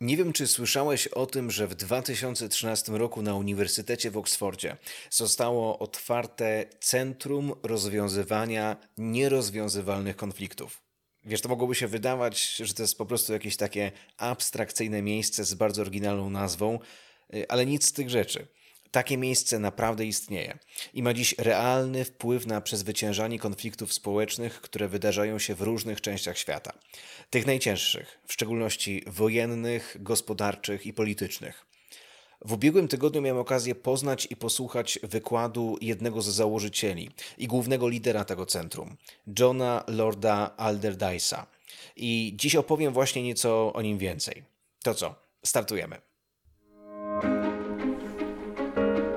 Nie wiem, czy słyszałeś o tym, że w 2013 roku na Uniwersytecie w Oksfordzie zostało otwarte Centrum Rozwiązywania Nierozwiązywalnych Konfliktów. Wiesz, to mogłoby się wydawać, że to jest po prostu jakieś takie abstrakcyjne miejsce z bardzo oryginalną nazwą, y, ale nic z tych rzeczy. Takie miejsce naprawdę istnieje i ma dziś realny wpływ na przezwyciężanie konfliktów społecznych, które wydarzają się w różnych częściach świata. Tych najcięższych, w szczególności wojennych, gospodarczych i politycznych. W ubiegłym tygodniu miałem okazję poznać i posłuchać wykładu jednego z założycieli i głównego lidera tego centrum, Johna Lorda Alderdyce'a. I dziś opowiem właśnie nieco o nim więcej. To co? Startujemy.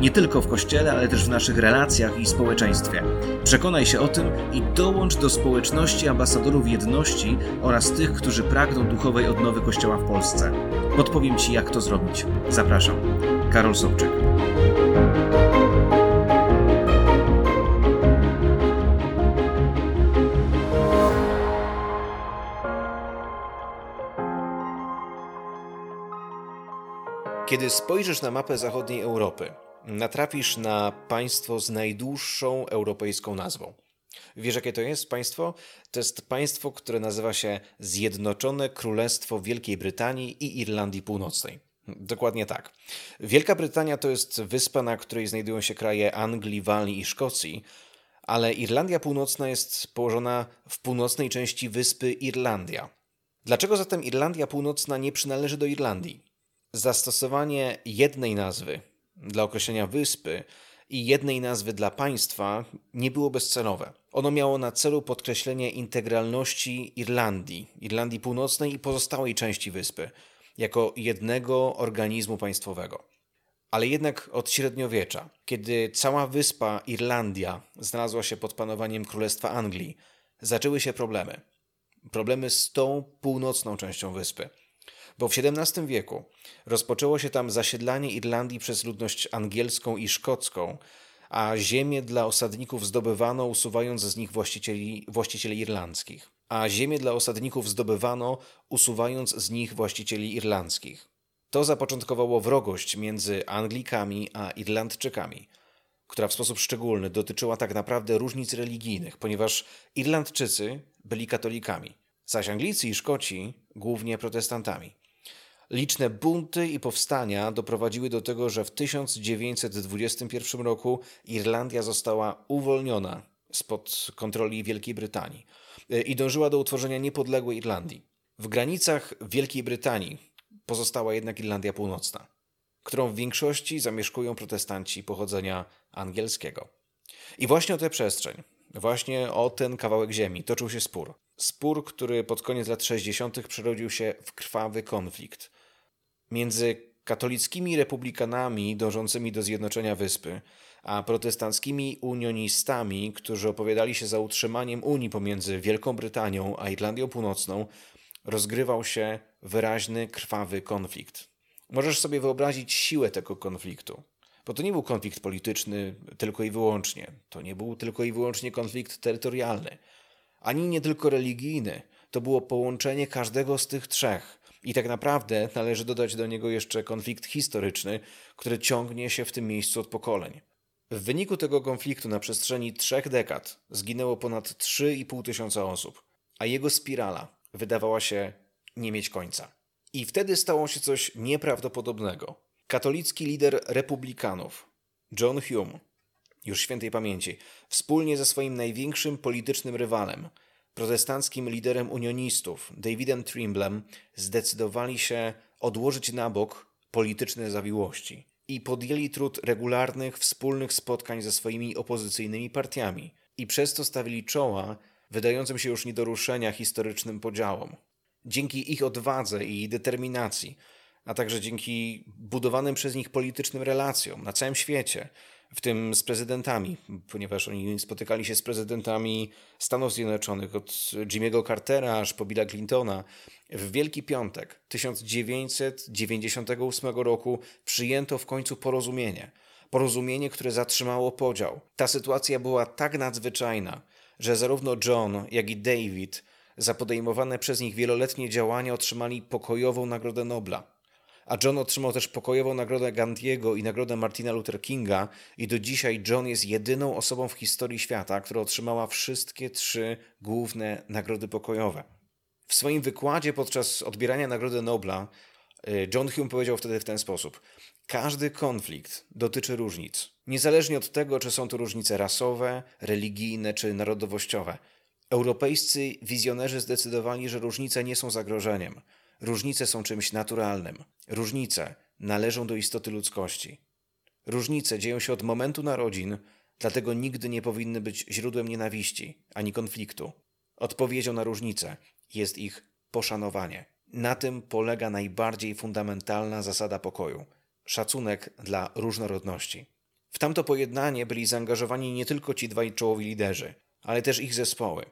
Nie tylko w kościele, ale też w naszych relacjach i społeczeństwie. Przekonaj się o tym i dołącz do społeczności ambasadorów jedności oraz tych, którzy pragną duchowej odnowy Kościoła w Polsce. Podpowiem Ci, jak to zrobić. Zapraszam. Karol Sobczyk. Kiedy spojrzysz na mapę zachodniej Europy, natrafisz na państwo z najdłuższą europejską nazwą. Wiesz, jakie to jest państwo? To jest państwo, które nazywa się Zjednoczone Królestwo Wielkiej Brytanii i Irlandii Północnej. Dokładnie tak. Wielka Brytania to jest wyspa, na której znajdują się kraje Anglii, Walii i Szkocji, ale Irlandia Północna jest położona w północnej części wyspy Irlandia. Dlaczego zatem Irlandia Północna nie przynależy do Irlandii? Zastosowanie jednej nazwy dla określenia wyspy i jednej nazwy dla państwa nie było bezcelowe. Ono miało na celu podkreślenie integralności Irlandii, Irlandii Północnej i pozostałej części wyspy, jako jednego organizmu państwowego. Ale jednak od średniowiecza, kiedy cała wyspa Irlandia znalazła się pod panowaniem Królestwa Anglii, zaczęły się problemy. Problemy z tą północną częścią wyspy bo w XVII wieku rozpoczęło się tam zasiedlanie Irlandii przez ludność angielską i szkocką, a ziemię dla osadników zdobywano, usuwając z nich właścicieli, właścicieli irlandzkich. A ziemię dla osadników zdobywano, usuwając z nich właścicieli irlandzkich. To zapoczątkowało wrogość między Anglikami a Irlandczykami, która w sposób szczególny dotyczyła tak naprawdę różnic religijnych, ponieważ Irlandczycy byli katolikami, zaś Anglicy i Szkoci głównie protestantami. Liczne bunty i powstania doprowadziły do tego, że w 1921 roku Irlandia została uwolniona spod kontroli Wielkiej Brytanii e, i dążyła do utworzenia niepodległej Irlandii. W granicach Wielkiej Brytanii pozostała jednak Irlandia Północna, którą w większości zamieszkują protestanci pochodzenia angielskiego. I właśnie o tę przestrzeń, właśnie o ten kawałek ziemi toczył się spór. Spór, który pod koniec lat 60. przerodził się w krwawy konflikt między katolickimi republikanami dążącymi do zjednoczenia wyspy, a protestanckimi unionistami, którzy opowiadali się za utrzymaniem Unii pomiędzy Wielką Brytanią a Irlandią Północną, rozgrywał się wyraźny, krwawy konflikt. Możesz sobie wyobrazić siłę tego konfliktu. Bo to nie był konflikt polityczny tylko i wyłącznie. To nie był tylko i wyłącznie konflikt terytorialny. Ani nie tylko religijny. To było połączenie każdego z tych trzech. I tak naprawdę należy dodać do niego jeszcze konflikt historyczny, który ciągnie się w tym miejscu od pokoleń. W wyniku tego konfliktu na przestrzeni trzech dekad zginęło ponad 3,5 tysiąca osób, a jego spirala wydawała się nie mieć końca. I wtedy stało się coś nieprawdopodobnego. Katolicki lider republikanów, John Hume, już świętej pamięci, wspólnie ze swoim największym politycznym rywalem, protestanckim liderem unionistów, Davidem Trimblem, zdecydowali się odłożyć na bok polityczne zawiłości i podjęli trud regularnych, wspólnych spotkań ze swoimi opozycyjnymi partiami i przez to stawili czoła wydającym się już nie do ruszenia historycznym podziałom. Dzięki ich odwadze i determinacji, a także dzięki budowanym przez nich politycznym relacjom na całym świecie, w tym z prezydentami, ponieważ oni spotykali się z prezydentami Stanów Zjednoczonych, od Jimmy'ego Cartera aż po Billa Clintona. W Wielki Piątek 1998 roku przyjęto w końcu porozumienie. Porozumienie, które zatrzymało podział. Ta sytuacja była tak nadzwyczajna, że zarówno John, jak i David za podejmowane przez nich wieloletnie działania otrzymali pokojową Nagrodę Nobla a John otrzymał też pokojową nagrodę Gandhiego i nagrodę Martina Luther Kinga i do dzisiaj John jest jedyną osobą w historii świata, która otrzymała wszystkie trzy główne nagrody pokojowe. W swoim wykładzie podczas odbierania Nagrody Nobla y, John Hume powiedział wtedy w ten sposób: Każdy konflikt dotyczy różnic, niezależnie od tego, czy są to różnice rasowe, religijne czy narodowościowe. Europejscy wizjonerzy zdecydowali, że różnice nie są zagrożeniem. Różnice są czymś naturalnym. Różnice należą do istoty ludzkości. Różnice dzieją się od momentu narodzin, dlatego nigdy nie powinny być źródłem nienawiści ani konfliktu. Odpowiedzią na różnice jest ich poszanowanie. Na tym polega najbardziej fundamentalna zasada pokoju szacunek dla różnorodności. W tamto pojednanie byli zaangażowani nie tylko ci dwaj czołowi liderzy, ale też ich zespoły.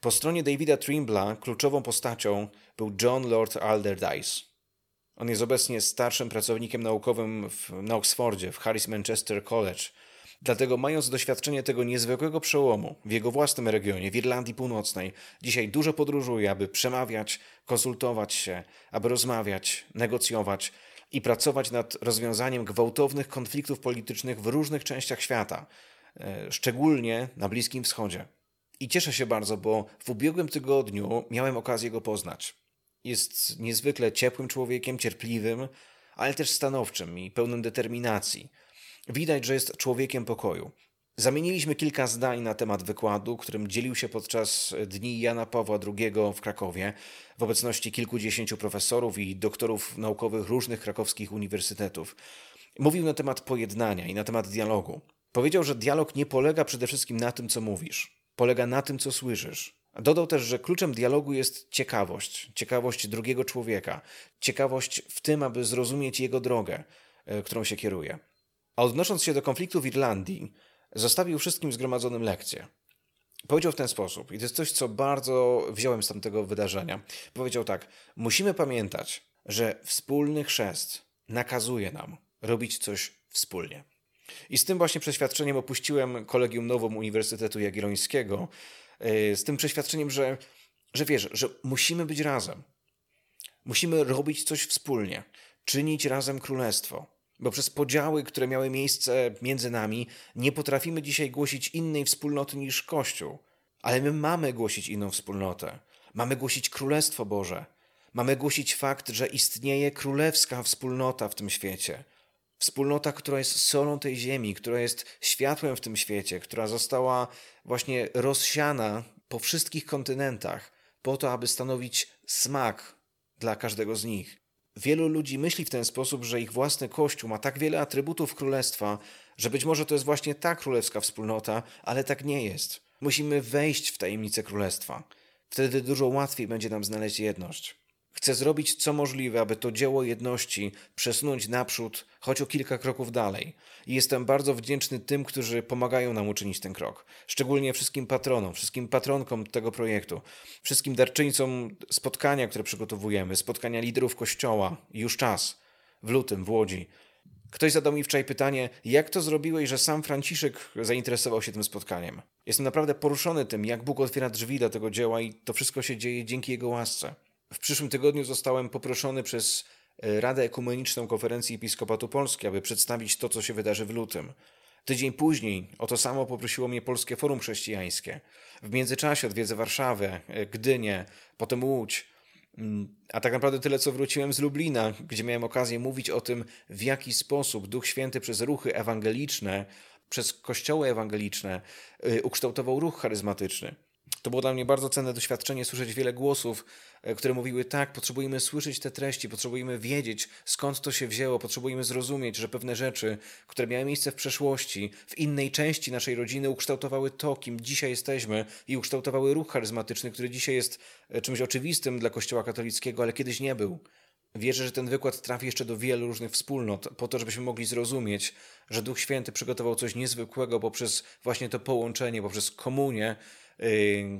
Po stronie Davida Trimbla kluczową postacią był John Lord Alderdice. On jest obecnie starszym pracownikiem naukowym w, na Oxfordzie, w Harris Manchester College. Dlatego, mając doświadczenie tego niezwykłego przełomu w jego własnym regionie, w Irlandii Północnej, dzisiaj dużo podróżuje, aby przemawiać, konsultować się, aby rozmawiać, negocjować i pracować nad rozwiązaniem gwałtownych konfliktów politycznych w różnych częściach świata, e, szczególnie na Bliskim Wschodzie. I cieszę się bardzo, bo w ubiegłym tygodniu miałem okazję go poznać. Jest niezwykle ciepłym człowiekiem, cierpliwym, ale też stanowczym i pełnym determinacji. Widać, że jest człowiekiem pokoju. Zamieniliśmy kilka zdań na temat wykładu, którym dzielił się podczas Dni Jana Pawła II w Krakowie w obecności kilkudziesięciu profesorów i doktorów naukowych różnych krakowskich uniwersytetów. Mówił na temat pojednania i na temat dialogu. Powiedział, że dialog nie polega przede wszystkim na tym, co mówisz polega na tym, co słyszysz. Dodał też, że kluczem dialogu jest ciekawość, ciekawość drugiego człowieka, ciekawość w tym, aby zrozumieć jego drogę, e, którą się kieruje. A odnosząc się do konfliktu w Irlandii, zostawił wszystkim zgromadzonym lekcję. Powiedział w ten sposób, i to jest coś, co bardzo wziąłem z tamtego wydarzenia. Powiedział tak: Musimy pamiętać, że wspólny chrzest nakazuje nam robić coś wspólnie. I z tym właśnie przeświadczeniem opuściłem Kolegium Nowum Uniwersytetu Jagiellońskiego, e, z tym przeświadczeniem, że, że wiesz, że musimy być razem. Musimy robić coś wspólnie, czynić razem królestwo. Bo przez podziały, które miały miejsce między nami, nie potrafimy dzisiaj głosić innej wspólnoty niż Kościół. Ale my mamy głosić inną wspólnotę. Mamy głosić Królestwo Boże. Mamy głosić fakt, że istnieje królewska wspólnota w tym świecie. Wspólnota, która jest solą tej ziemi, która jest światłem w tym świecie, która została właśnie rozsiana po wszystkich kontynentach, po to, aby stanowić smak dla każdego z nich. Wielu ludzi myśli w ten sposób, że ich własny kościół ma tak wiele atrybutów królestwa, że być może to jest właśnie ta królewska wspólnota, ale tak nie jest. Musimy wejść w tajemnicę królestwa. Wtedy dużo łatwiej będzie nam znaleźć jedność. Chcę zrobić co możliwe, aby to dzieło jedności przesunąć naprzód, choć o kilka kroków dalej. I jestem bardzo wdzięczny tym, którzy pomagają nam uczynić ten krok. Szczególnie wszystkim patronom, wszystkim patronkom tego projektu, wszystkim darczyńcom spotkania, które przygotowujemy, spotkania liderów kościoła. Już czas. W lutym w Łodzi. Ktoś zadał mi wczoraj pytanie, jak to zrobiłeś, że sam Franciszek zainteresował się tym spotkaniem. Jestem naprawdę poruszony tym, jak Bóg otwiera drzwi do tego dzieła i to wszystko się dzieje dzięki Jego łasce. W przyszłym tygodniu zostałem poproszony przez e, Radę Ekumeniczną Konferencji Episkopatu Polski, aby przedstawić to, co się wydarzy w lutym. Tydzień później o to samo poprosiło mnie Polskie Forum Chrześcijańskie. W międzyczasie odwiedzę Warszawę, e, Gdynię, potem Łódź. Mm, a tak naprawdę tyle, co wróciłem z Lublina, gdzie miałem okazję mówić o tym, w jaki sposób Duch Święty przez ruchy ewangeliczne, przez kościoły ewangeliczne e, ukształtował ruch charyzmatyczny. To było dla mnie bardzo cenne doświadczenie, słyszeć wiele głosów, e, które mówiły tak, potrzebujemy słyszeć te treści, potrzebujemy wiedzieć, skąd to się wzięło, potrzebujemy zrozumieć, że pewne rzeczy, które miały miejsce w przeszłości, w innej części naszej rodziny, ukształtowały to, kim dzisiaj jesteśmy i ukształtowały ruch charyzmatyczny, który dzisiaj jest e, czymś oczywistym dla Kościoła katolickiego, ale kiedyś nie był. Wierzę, że ten wykład trafi jeszcze do wielu różnych wspólnot, po to, żebyśmy mogli zrozumieć, że Duch Święty przygotował coś niezwykłego poprzez właśnie to połączenie, poprzez komunię,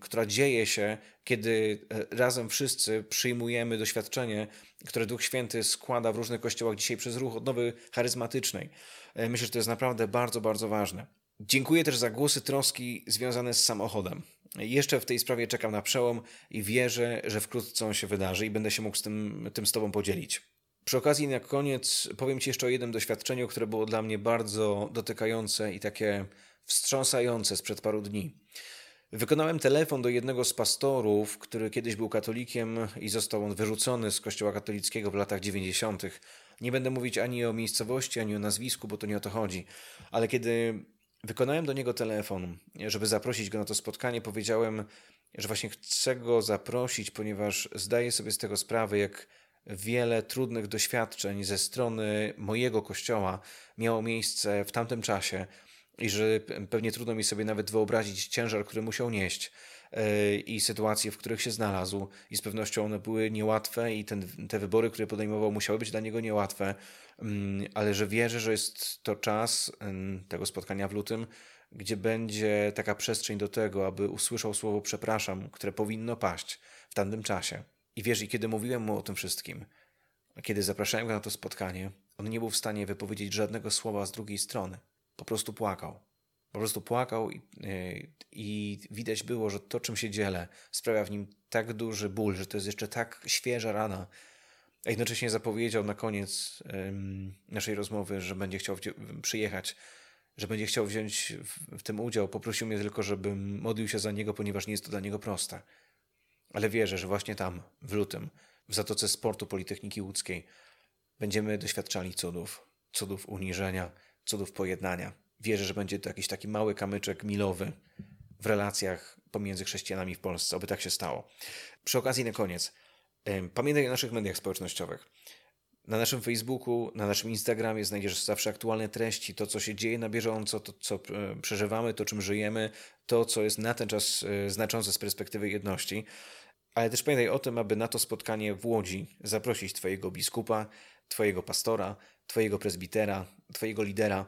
która dzieje się, kiedy e, razem wszyscy przyjmujemy doświadczenie, które Duch Święty składa w różnych kościołach dzisiaj przez ruch odnowy charyzmatycznej. Yy, myślę, że to jest naprawdę bardzo, bardzo ważne. Dziękuję też za głosy troski związane z samochodem. Jeszcze w tej sprawie czekam na przełom i wierzę, że wkrótce on się wydarzy i będę się mógł z tym, tym z Tobą podzielić. Przy okazji, na koniec powiem Ci jeszcze o jednym doświadczeniu, które było dla mnie bardzo dotykające i takie wstrząsające sprzed paru dni. Wykonałem telefon do jednego z pastorów, który kiedyś był katolikiem i został on wyrzucony z kościoła katolickiego w latach 90. Nie będę mówić ani o miejscowości, ani o nazwisku, bo to nie o to chodzi. Ale kiedy Wykonałem do niego telefon, żeby zaprosić go na to spotkanie. Powiedziałem, że właśnie chcę go zaprosić, ponieważ zdaję sobie z tego sprawę, jak wiele trudnych doświadczeń ze strony mojego kościoła miało miejsce w tamtym czasie i że pewnie trudno mi sobie nawet wyobrazić ciężar, który musiał nieść e, i sytuacje, w których się znalazł. I z pewnością one były niełatwe i ten, te wybory, które podejmował, musiały być dla niego niełatwe. Mm, ale że wierzę, że jest to czas tego spotkania w lutym, gdzie będzie taka przestrzeń do tego, aby usłyszał słowo przepraszam, które powinno paść w tamtym czasie. I wiesz, i kiedy mówiłem mu o tym wszystkim, kiedy zapraszałem go na to spotkanie, on nie był w stanie wypowiedzieć żadnego słowa z drugiej strony. Po prostu płakał. Po prostu płakał i, yy, i widać było, że to, czym się dzielę, sprawia w nim tak duży ból, że to jest jeszcze tak świeża rana, a jednocześnie zapowiedział na koniec naszej rozmowy, że będzie chciał przyjechać, że będzie chciał wziąć w, w tym udział. Poprosił mnie tylko, żebym modlił się za niego, ponieważ nie jest to dla niego proste. Ale wierzę, że właśnie tam, w lutym, w Zatoce Sportu Politechniki Łódzkiej, będziemy doświadczali cudów, cudów uniżenia, cudów pojednania. Wierzę, że będzie to jakiś taki mały kamyczek milowy w relacjach pomiędzy chrześcijanami w Polsce, aby tak się stało. Przy okazji na koniec, Pamiętaj o naszych mediach społecznościowych. Na naszym Facebooku, na naszym Instagramie znajdziesz zawsze aktualne treści, to co się dzieje na bieżąco, to co e, przeżywamy, to czym żyjemy, to co jest na ten czas e, znaczące z perspektywy jedności. Ale też pamiętaj o tym, aby na to spotkanie w Łodzi zaprosić Twojego biskupa, Twojego pastora, Twojego prezbitera, Twojego lidera.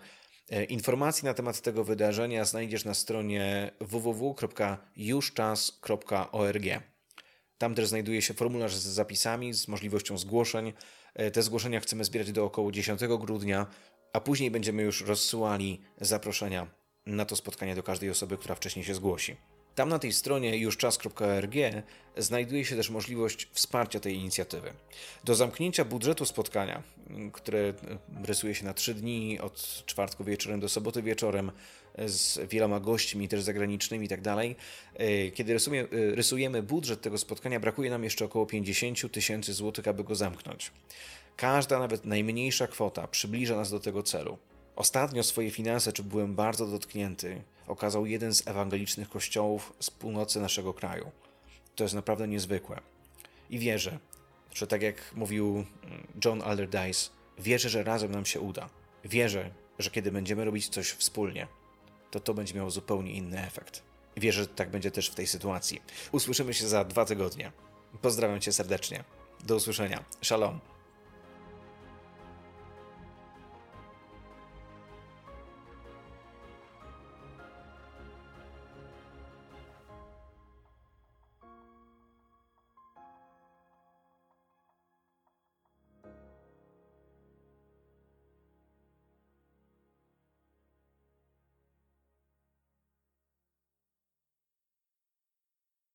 E, informacje na temat tego wydarzenia znajdziesz na stronie www.juszczas.org. Tam też znajduje się formularz z zapisami, z możliwością zgłoszeń. E, te zgłoszenia chcemy zbierać do około 10 grudnia, a później będziemy już rozsyłali zaproszenia na to spotkanie do każdej osoby, która wcześniej się zgłosi. Tam na tej stronie jużczas.org znajduje się też możliwość wsparcia tej inicjatywy. Do zamknięcia budżetu spotkania, które rysuje się na 3 dni, od czwartku wieczorem do soboty wieczorem, z wieloma gośćmi, też zagranicznymi i tak dalej. E, kiedy rysujemy, rysujemy budżet tego spotkania, brakuje nam jeszcze około 50 tysięcy złotych, aby go zamknąć. Każda, nawet najmniejsza kwota przybliża nas do tego celu. Ostatnio swoje finanse, czy byłem bardzo dotknięty, okazał jeden z ewangelicznych kościołów z północy naszego kraju. To jest naprawdę niezwykłe. I wierzę, że tak jak mówił John Allardyce, wierzę, że razem nam się uda. Wierzę, że kiedy będziemy robić coś wspólnie, to to będzie miało zupełnie inny efekt. Wierzę, że tak będzie też w tej sytuacji. Usłyszymy się za dwa tygodnie. Pozdrawiam Cię serdecznie. Do usłyszenia. Shalom.